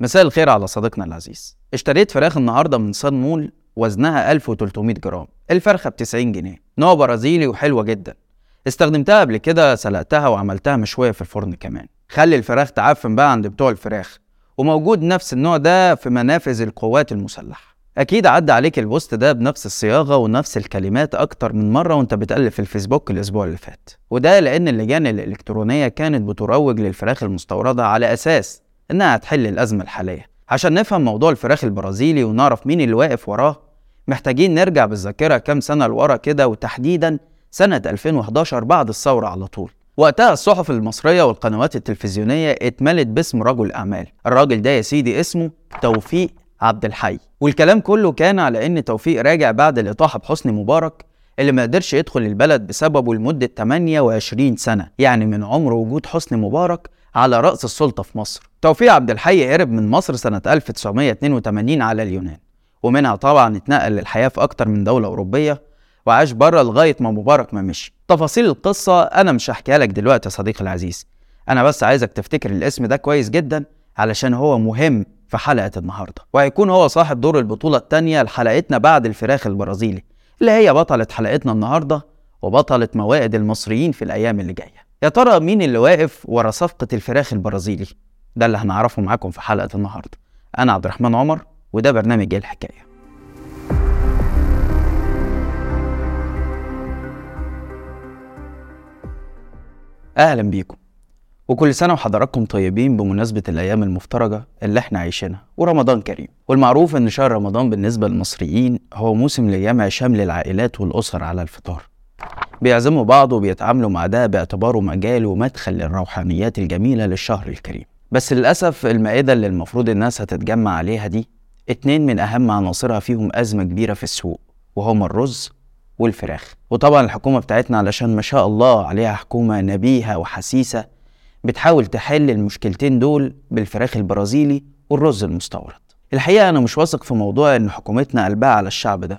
مساء الخير على صديقنا العزيز. اشتريت فراخ النهارده من صن مول وزنها 1300 جرام. الفرخة ب 90 جنيه. نوع برازيلي وحلوة جدا. استخدمتها قبل كده سلقتها وعملتها مشوية في الفرن كمان. خلي الفراخ تعفن بقى عند بتوع الفراخ. وموجود نفس النوع ده في منافذ القوات المسلحة. أكيد عدى عليك ال post ده بنفس الصياغة ونفس الكلمات أكتر من مرة وأنت بتقلب في الفيسبوك الأسبوع اللي فات. وده لأن اللجان الإلكترونية كانت بتروج للفراخ المستوردة على أساس إنها هتحل الأزمة الحالية. عشان نفهم موضوع الفراخ البرازيلي ونعرف مين اللي واقف وراه محتاجين نرجع بالذاكرة كام سنة لورا كده وتحديدا سنة 2011 بعد الثورة على طول. وقتها الصحف المصرية والقنوات التلفزيونية اتملت باسم رجل أعمال. الراجل ده يا سيدي اسمه توفيق عبد الحي. والكلام كله كان على إن توفيق راجع بعد الإطاحة بحسني مبارك اللي ما قدرش يدخل البلد بسببه لمدة 28 سنة يعني من عمر وجود حسني مبارك على رأس السلطة في مصر. توفيق عبد الحي هرب من مصر سنة 1982 على اليونان ومنها طبعا اتنقل للحياة في أكتر من دولة أوروبية وعاش بره لغاية ما مبارك ما مشي. تفاصيل القصة أنا مش هحكيها لك دلوقتي يا صديقي العزيز. أنا بس عايزك تفتكر الاسم ده كويس جدا علشان هو مهم في حلقة النهاردة. وهيكون هو صاحب دور البطولة التانية لحلقتنا بعد الفراخ البرازيلي اللي هي بطلة حلقتنا النهاردة وبطلة موائد المصريين في الأيام اللي جاية. يا ترى مين اللي واقف ورا صفقة الفراخ البرازيلي؟ ده اللي هنعرفه معاكم في حلقة النهاردة. أنا عبد الرحمن عمر وده برنامج الحكاية. أهلا بيكم. وكل سنة وحضراتكم طيبين بمناسبة الأيام المفترجة اللي إحنا عايشينها ورمضان كريم. والمعروف إن شهر رمضان بالنسبة للمصريين هو موسم لجمع شمل العائلات والأسر على الفطار. بيعزموا بعض وبيتعاملوا مع ده باعتباره مجال ومدخل للروحانيات الجميلة للشهر الكريم. بس للأسف المائدة اللي المفروض الناس هتتجمع عليها دي اتنين من أهم عناصرها فيهم أزمة كبيرة في السوق وهما الرز والفراخ. وطبعا الحكومة بتاعتنا علشان ما شاء الله عليها حكومة نبيهة وحسيسة بتحاول تحل المشكلتين دول بالفراخ البرازيلي والرز المستورد. الحقيقة أنا مش واثق في موضوع إن حكومتنا قلبها على الشعب ده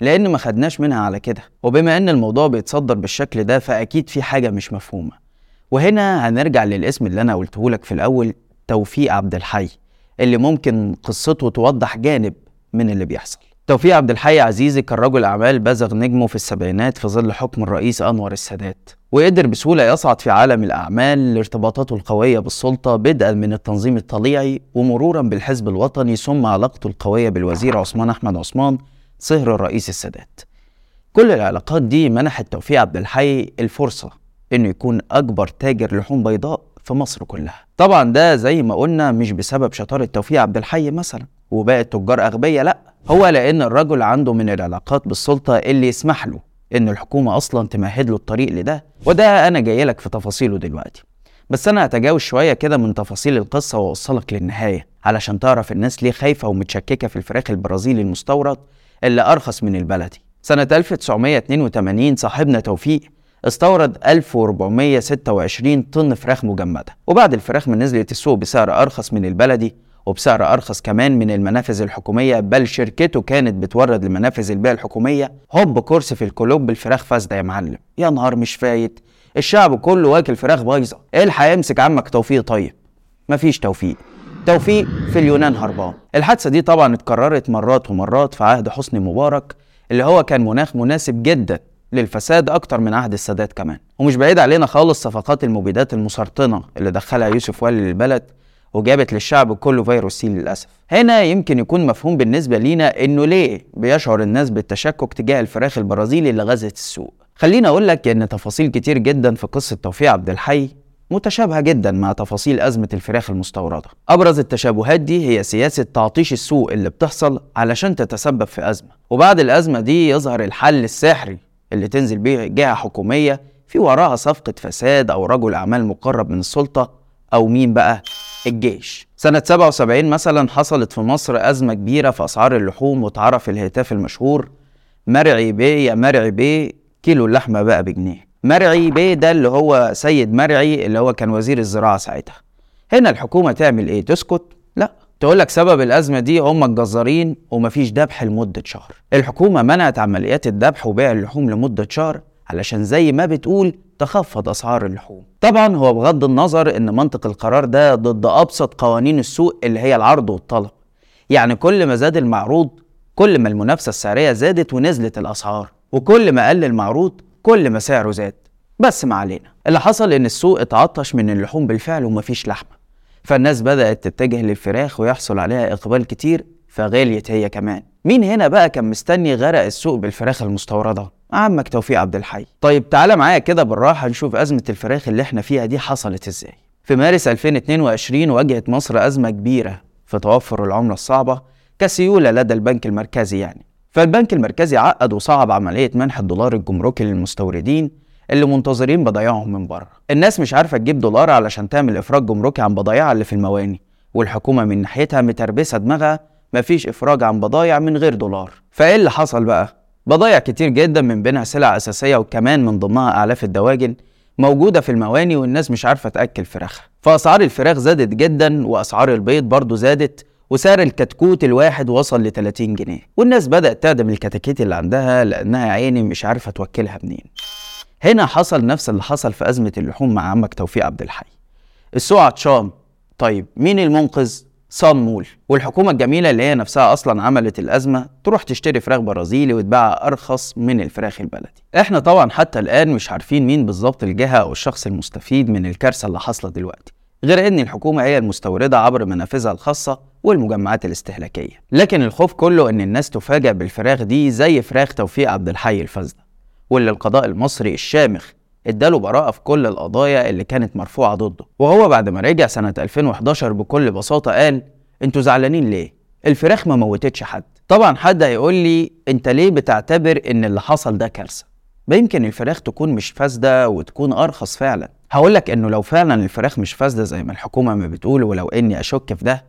لأن ما خدناش منها على كده. وبما إن الموضوع بيتصدر بالشكل ده فأكيد في حاجة مش مفهومة. وهنا هنرجع للاسم اللي أنا قلته لك في الأول توفيق عبد الحي اللي ممكن قصته توضح جانب من اللي بيحصل. توفيق عبد الحي عزيزي كان رجل أعمال بزغ نجمه في السبعينات في ظل حكم الرئيس أنور السادات. وقدر بسهولة يصعد في عالم الأعمال لارتباطاته القوية بالسلطة بدءا من التنظيم الطليعي ومرورا بالحزب الوطني ثم علاقته القوية بالوزير عثمان أحمد عثمان صهر الرئيس السادات. كل العلاقات دي منحت توفيق عبد الحي الفرصة إنه يكون أكبر تاجر لحوم بيضاء في مصر كلها. طبعا ده زي ما قلنا مش بسبب شطارة توفيق عبد الحي مثلا وباقي التجار أغبياء لأ. هو لأن الرجل عنده من العلاقات بالسلطة اللي يسمح له إن الحكومة أصلا تمهد له الطريق لده وده أنا جاي لك في تفاصيله دلوقتي. بس أنا هتجاوز شوية كده من تفاصيل القصة وأوصلك للنهاية علشان تعرف الناس ليه خايفة ومتشككة في الفراخ البرازيلي المستورد اللي أرخص من البلدي. سنة 1982 صاحبنا توفيق استورد 1426 طن فراخ مجمدة. وبعد الفراخ ما نزلت السوق بسعر أرخص من البلدي وبسعر أرخص كمان من المنافذ الحكومية بل شركته كانت بتورد لمنافذ البيع الحكومية. هوب كرسي في الكلوب بالفراخ فاسدة يا معلم. يا نهار مش فايت. الشعب كله واكل فراخ بايظة. الحق يمسك عمك توفيق. طيب مفيش توفيق. توفيق في اليونان هربان. الحادثة دي طبعا اتكررت مرات ومرات في عهد حسني مبارك اللي هو كان مناخ مناسب جدا. للفساد أكتر من عهد السادات كمان. ومش بعيد علينا خالص صفقات المبيدات المسرطنة اللي دخلها يوسف والي للبلد وجابت للشعب كله فيروس سي للأسف. هنا يمكن يكون مفهوم بالنسبة لينا إنه ليه بيشعر الناس بالتشكك تجاه الفراخ البرازيلي اللي غزت السوق. خليني أقول لك إن تفاصيل كتير جدا في قصة توفيق عبد الحي متشابهة جدا مع تفاصيل أزمة الفراخ المستوردة. أبرز التشابهات دي هي سياسة تعطيش السوق اللي بتحصل علشان تتسبب في أزمة. وبعد الأزمة دي يظهر الحل السحري اللي تنزل بيه جهة حكومية في وراها صفقة فساد أو رجل أعمال مقرب من السلطة أو مين بقى؟ الجيش. سنة 77 مثلا حصلت في مصر أزمة كبيرة في أسعار اللحوم واتعرف الهتاف المشهور مرعي بيه يا مرعي بيه كيلو اللحمة بقى بجنيه. مرعي بيه ده اللي هو سيد مرعي اللي هو كان وزير الزراعة ساعتها. هنا الحكومة تعمل إيه؟ تسكت تقول لك سبب الأزمة دي هم الجزارين ومفيش ذبح لمدة شهر. الحكومة منعت عمليات الذبح وبيع اللحوم لمدة شهر علشان زي ما بتقول تخفض أسعار اللحوم. طبعا هو بغض النظر إن منطق القرار ده ضد أبسط قوانين السوق اللي هي العرض والطلب. يعني كل ما زاد المعروض كل ما المنافسة السعرية زادت ونزلت الأسعار. وكل ما قل المعروض كل ما سعره زاد. بس ما علينا. اللي حصل إن السوق اتعطش من اللحوم بالفعل ومفيش لحمة. فالناس بدأت تتجه للفراخ ويحصل عليها إقبال كتير فغليت هي كمان. مين هنا بقى كان مستني غرق السوق بالفراخ المستوردة؟ عمك توفيق عبد الحي. طيب تعالى معايا كده بالراحة نشوف أزمة الفراخ اللي إحنا فيها دي حصلت إزاي. في مارس 2022 واجهت مصر أزمة كبيرة في توفر العملة الصعبة كسيولة لدى البنك المركزي يعني. فالبنك المركزي عقد وصعب عملية منح الدولار الجمركي للمستوردين اللي منتظرين بضايعهم من بره. الناس مش عارفة تجيب دولار علشان تعمل إفراج جمركي عن بضايعها اللي في المواني والحكومة من ناحيتها متربسة دماغها مفيش إفراج عن بضايع من غير دولار. فإيه اللي حصل بقى؟ بضايع كتير جدا من بينها سلع أساسية وكمان من ضمنها أعلاف الدواجن موجودة في المواني والناس مش عارفة تأكل فراخها. فأسعار الفراخ زادت جدا وأسعار البيض برضو زادت وسعر الكتكوت الواحد وصل ل 30 جنيه. والناس بدأت تعدم الكتاكيت اللي عندها لأنها عيني مش عارفة توكلها منين. هنا حصل نفس اللي حصل في أزمة اللحوم مع عمك توفيق عبد الحي. السوق عطشان طيب مين المنقذ؟ صن مول. والحكومة الجميلة اللي هي نفسها أصلا عملت الأزمة تروح تشتري فراخ برازيلي وتباعها أرخص من الفراخ البلدي. إحنا طبعا حتى الآن مش عارفين مين بالظبط الجهة أو الشخص المستفيد من الكارثة اللي حاصلة دلوقتي غير إن الحكومة هي المستوردة عبر منافذها الخاصة والمجمعات الاستهلاكية. لكن الخوف كله إن الناس تفاجأ بالفراخ دي زي فراخ توفيق عبد الحي الفاسدة. واللي القضاء المصري الشامخ اداله براءة في كل القضايا اللي كانت مرفوعة ضده. وهو بعد ما رجع سنة 2011 بكل بساطة قال أنتوا زعلانين ليه؟ الفراخ ما موتتش حد. طبعا حد هيقول لي انت ليه بتعتبر إن اللي حصل ده كارثة؟ ما يمكن الفراخ تكون مش فاسدة وتكون أرخص فعلا. هقول لك إنه لو فعلا الفراخ مش فاسدة زي ما الحكومة ما بتقول ولو إني أشك في ده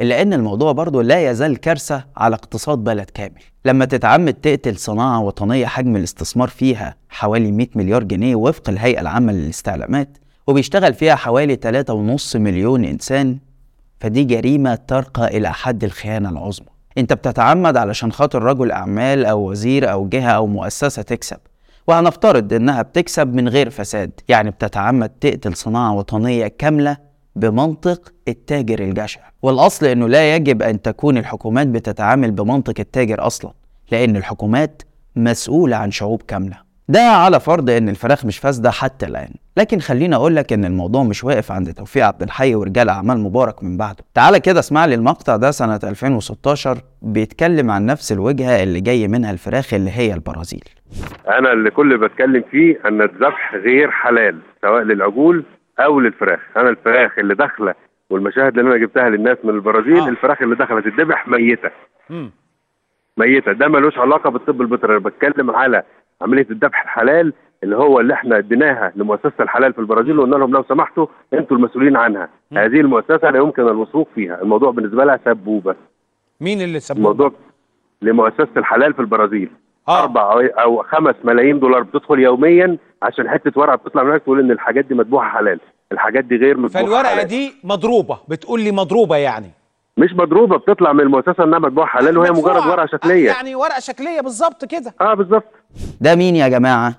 إلا إن الموضوع برضه لا يزال كارثة على اقتصاد بلد كامل. لما تتعمد تقتل صناعة وطنية حجم الاستثمار فيها حوالي 100 مليار جنيه وفق الهيئة العامة للاستعلامات وبيشتغل فيها حوالي 3.5 مليون إنسان فدي جريمة ترقى إلى حد الخيانة العظمى. أنت بتتعمد علشان خاطر رجل أعمال أو وزير أو جهة أو مؤسسة تكسب وهنفترض إنها بتكسب من غير فساد. يعني بتتعمد تقتل صناعة وطنية كاملة بمنطق التاجر الجشع. والأصل أنه لا يجب أن تكون الحكومات بتتعامل بمنطق التاجر أصلا لأن الحكومات مسؤولة عن شعوب كاملة. ده على فرض إن الفراخ مش فاسدة حتى الآن. لكن خليني أقول لك إن الموضوع مش واقف عند توفيق عبد الحي ورجال أعمال مبارك من بعده. تعالى كده اسمع لي المقطع ده سنة 2016 بيتكلم عن نفس الوجهة اللي جاي منها الفراخ اللي هي البرازيل. أنا اللي كل بتكلم فيه إن الذبح غير حلال سواء للعجول أو للفراخ. أنا الفراخ اللي داخلة والمشاهد اللي أنا جبتها للناس من البرازيل آه. الفراخ اللي دخلت تتذبح ميتة. م. ميتة. ده ملوش علاقة بالطب البيطري. أنا بتكلم على عملية الذبح الحلال اللي هو اللي إحنا اديناها لمؤسسة الحلال في البرازيل وقلنا لهم لو سمحتوا أنتوا المسؤولين عنها. م. هذه المؤسسة لا يمكن الوثوق فيها. الموضوع بالنسبة لها سبوبة. مين اللي سبوبة؟ الموضوع لمؤسسة الحلال في البرازيل. آه. أربع أو خمس ملايين دولار بتدخل يوميا عشان حتة ورقة بتطلع منك تقول إن الحاجات دي مذبوحة حلال. الحاجات دي غير مذبوحة فالورقة حلال. دي مضروبة. بتقول لي مضروبة يعني. مش مضروبة بتطلع من المؤسسة إنها مذبوحة حلال وهي مجرد ورقة شكلية. يعني ورقة شكلية بالظبط كده. آه بالظبط. ده مين يا جماعة؟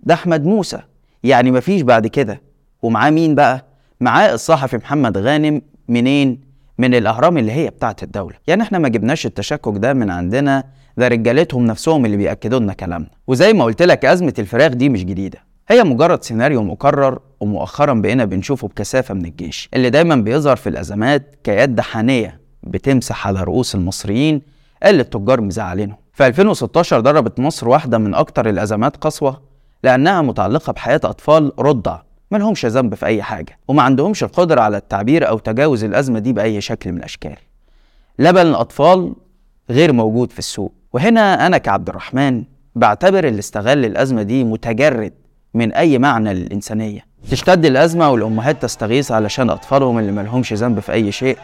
ده أحمد موسى. يعني مفيش بعد كده. ومعاه مين بقى؟ معاه الصحفي محمد غانم منين؟ من الأهرام اللي هي بتاعة الدولة. يعني إحنا ما جبناش التشكك ده من عندنا ده رجالتهم نفسهم اللي بيأكدوا لنا كلامنا. وزي ما قلت لك أزمة الفراخ دي مش جديدة. هي مجرد سيناريو مكرر ومؤخرا بقينا بنشوفه بكثافة من الجيش. اللي دايما بيظهر في الأزمات كيد حانيه بتمسح على رؤوس المصريين اللي التجار مزعلينهم في 2016 ضربت مصر واحدة من أكتر الأزمات قسوه لأنها متعلقة بحياة أطفال رضع ملهمش ذنب في أي حاجة وما عندهمش القدرة على التعبير أو تجاوز الأزمة دي بأي شكل من الأشكال. لبن الأطفال غير موجود في السوق. وهنا أنا كعبد الرحمن بعتبر اللي استغل الأزمة دي متجرد من أي معنى للإنسانية. تشتد الأزمة والأمهات تستغيث علشان أطفالهم اللي ملهمش ذنب في أي شيء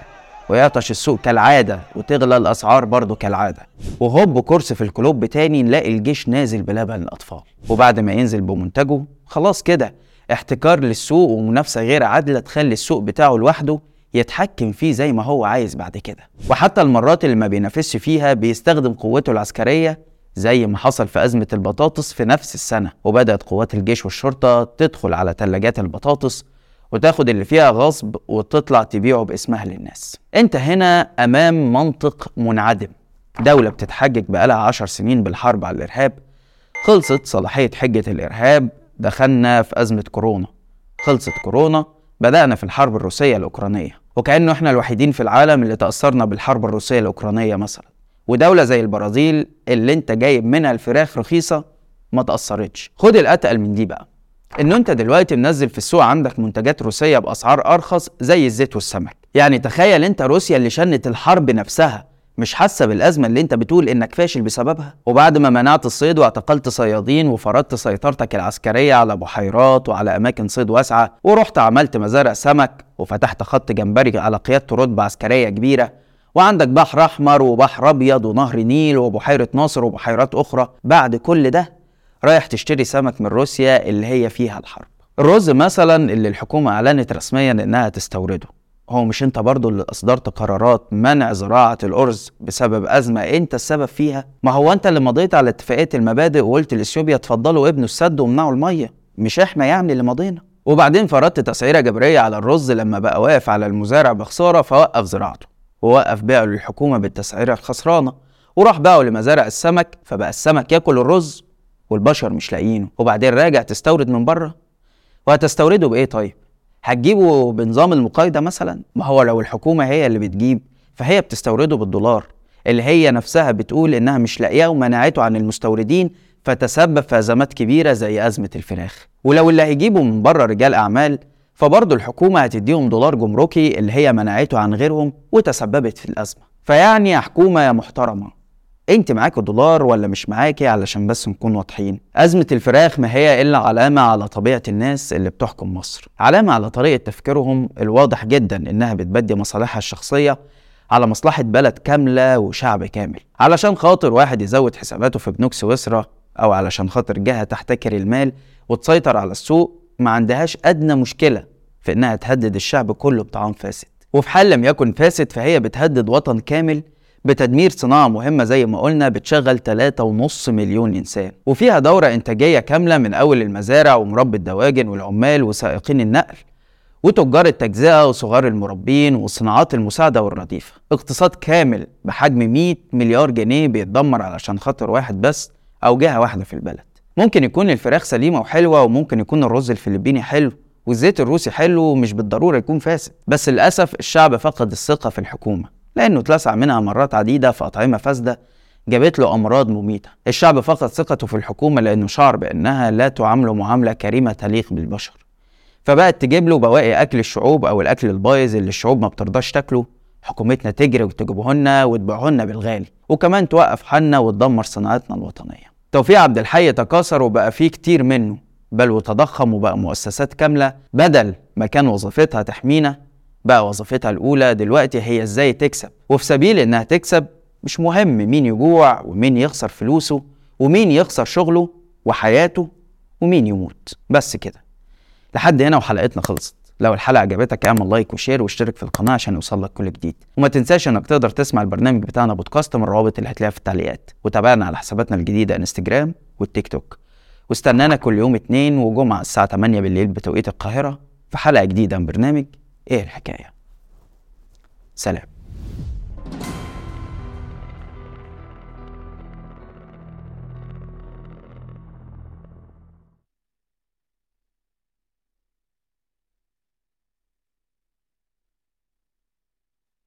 ويعطش السوق كالعادة وتغلى الأسعار برضه كالعادة. وهوب كورس في الكلوب تاني نلاقي الجيش نازل بلبن الأطفال. وبعد ما ينزل بمنتجه خلاص كده. احتكار للسوق ومنافسة غير عادلة تخلي السوق بتاعه لوحده يتحكم فيه زي ما هو عايز بعد كده. وحتى المرات اللي ما بينافسش فيها بيستخدم قوته العسكرية زي ما حصل في أزمة البطاطس في نفس السنة وبدأت قوات الجيش والشرطة تدخل على تلاجات البطاطس وتاخد اللي فيها غصب وتطلع تبيعه باسمها للناس. انت هنا أمام منطق منعدم. دولة بتتحجج بقالها عشر سنين بالحرب على الإرهاب. خلصت صلاحية حجة الإرهاب. دخلنا في أزمة كورونا. خلصت كورونا بدأنا في الحرب الروسية الأوكرانية. وكأنه إحنا الوحيدين في العالم اللي تأثرنا بالحرب الروسية الأوكرانية مثلا. ودولة زي البرازيل اللي أنت جايب منها الفراخ رخيصة ما تأثرتش. خد الأتقل من دي بقى. إنه أنت دلوقتي منزل في السوق عندك منتجات روسية بأسعار أرخص زي الزيت والسمك. يعني تخيل أنت روسيا اللي شنت الحرب نفسها. مش حاسة بالأزمة اللي أنت بتقول إنك فاشل بسببها؟ وبعد ما منعت الصيد واعتقلت صيادين وفرضت سيطرتك العسكرية على بحيرات وعلى أماكن صيد واسعة ورحت عملت مزارع سمك وفتحت خط جمبري على قيادته رتبة عسكرية كبيرة وعندك بحر أحمر وبحر أبيض ونهر نيل وبحيرة ناصر وبحيرات أخرى. بعد كل ده رايح تشتري سمك من روسيا اللي هي فيها الحرب. الرز مثلا اللي الحكومة أعلنت رسميا إنها تستورده. هو مش انت برضو اللي اصدرت قرارات منع زراعة الأرز بسبب أزمة؟ انت السبب فيها؟ ما هو انت اللي مضيت على اتفاقية المبادئ وقلت لإثيوبيا اتفضلوا ابنوا السد وامنعوا المية. مش إحنا يعني اللي مضينا. وبعدين فرضت تسعيرة جبرية على الرز لما بقى واقف على المزارع بخسارة فوقف زراعته. ووقف بيعه للحكومة بالتسعيرة الخسرانة. وراح باعه لمزارع السمك فبقى السمك ياكل الرز والبشر مش لاقيينه. وبعدين راجع تستورد من بره. وهتستورده بإيه طيب؟ هتجيبه بنظام المقايضة مثلا؟ ما هو لو الحكومة هي اللي بتجيب فهي بتستورده بالدولار اللي هي نفسها بتقول إنها مش لاقياه ومنعته عن المستوردين فتسبب في أزمات كبيرة زي أزمة الفراخ. ولو اللي هيجيبوا من بره رجال أعمال فبرضه الحكومة هتديهم دولار جمركي اللي هي منعته عن غيرهم وتسببت في الأزمة. فيعني يا حكومة يا محترمة انت معاك دولار ولا مش معاكي علشان بس نكون واضحين؟ أزمة الفراخ ما هي إلا علامة على طبيعة الناس اللي بتحكم مصر. علامة على طريقة تفكيرهم الواضح جدا إنها بتبدي مصالحها الشخصية على مصلحة بلد كاملة وشعب كامل. علشان خاطر واحد يزود حساباته في بنوك سويسرا أو علشان خاطر جهة تحتكر المال وتسيطر على السوق ما عندهاش أدنى مشكلة في إنها تهدد الشعب كله بطعام فاسد. وفي حال لم يكن فاسد فهي بتهدد وطن كامل بتدمير صناعة مهمة زي ما قلنا بتشغل 3.5 مليون إنسان. وفيها دورة إنتاجية كاملة من أول المزارع ومربي الدواجن والعمال وسائقين النقل وتجار التجزئة وصغار المربين والصناعات المساعدة والرديفة. اقتصاد كامل بحجم 100 مليار جنيه بيتدمر علشان خاطر واحد بس أو جهة واحدة في البلد. ممكن يكون الفراخ سليمة وحلوة وممكن يكون الرز الفلبيني حلو والزيت الروسي حلو ومش بالضرورة يكون فاسد. بس للأسف الشعب فقد الثقة في الحكومة. لأنه اتلسع منها مرات عديدة في أطعمة فاسدة جابت له أمراض مميتة. الشعب فقد ثقته في الحكومة لأنه شعر بأنها لا تعامله معاملة كريمة تليق بالبشر. فبقت تجيب له بواقي أكل الشعوب أو الأكل البايظ اللي الشعوب ما بترضاش تاكله. حكومتنا تجري وتجيبهن وتبيعهن بالغالي. وكمان توقف حالنا وتدمر صناعتنا الوطنية. توفيق عبد الحي تكاثر وبقى فيه كتير منه. بل وتضخم وبقى مؤسسات كاملة بدل ما كان وظيفتها تحمينا بقى وظيفتها الأولى دلوقتي هي إزاي تكسب. وفي سبيل إنها تكسب مش مهم مين يجوع ومين يخسر فلوسه ومين يخسر شغله وحياته ومين يموت. بس كده. لحد هنا وحلقتنا خلصت. لو الحلقة عجبتك اعمل like و share واشترك في القناة عشان يوصلك كل جديد. وما تنساش إنك تقدر تسمع البرنامج بتاعنا بودكاست من الروابط اللي هتلاقيها في التعليقات. وتابعنا على حساباتنا الجديدة انستجرام والتيك توك. واستنانا كل يوم اتنين وجمعة الساعة 8 بالليل بتوقيت القاهرة في حلقة جديدة من برنامج إيه الحكاية؟ سلام.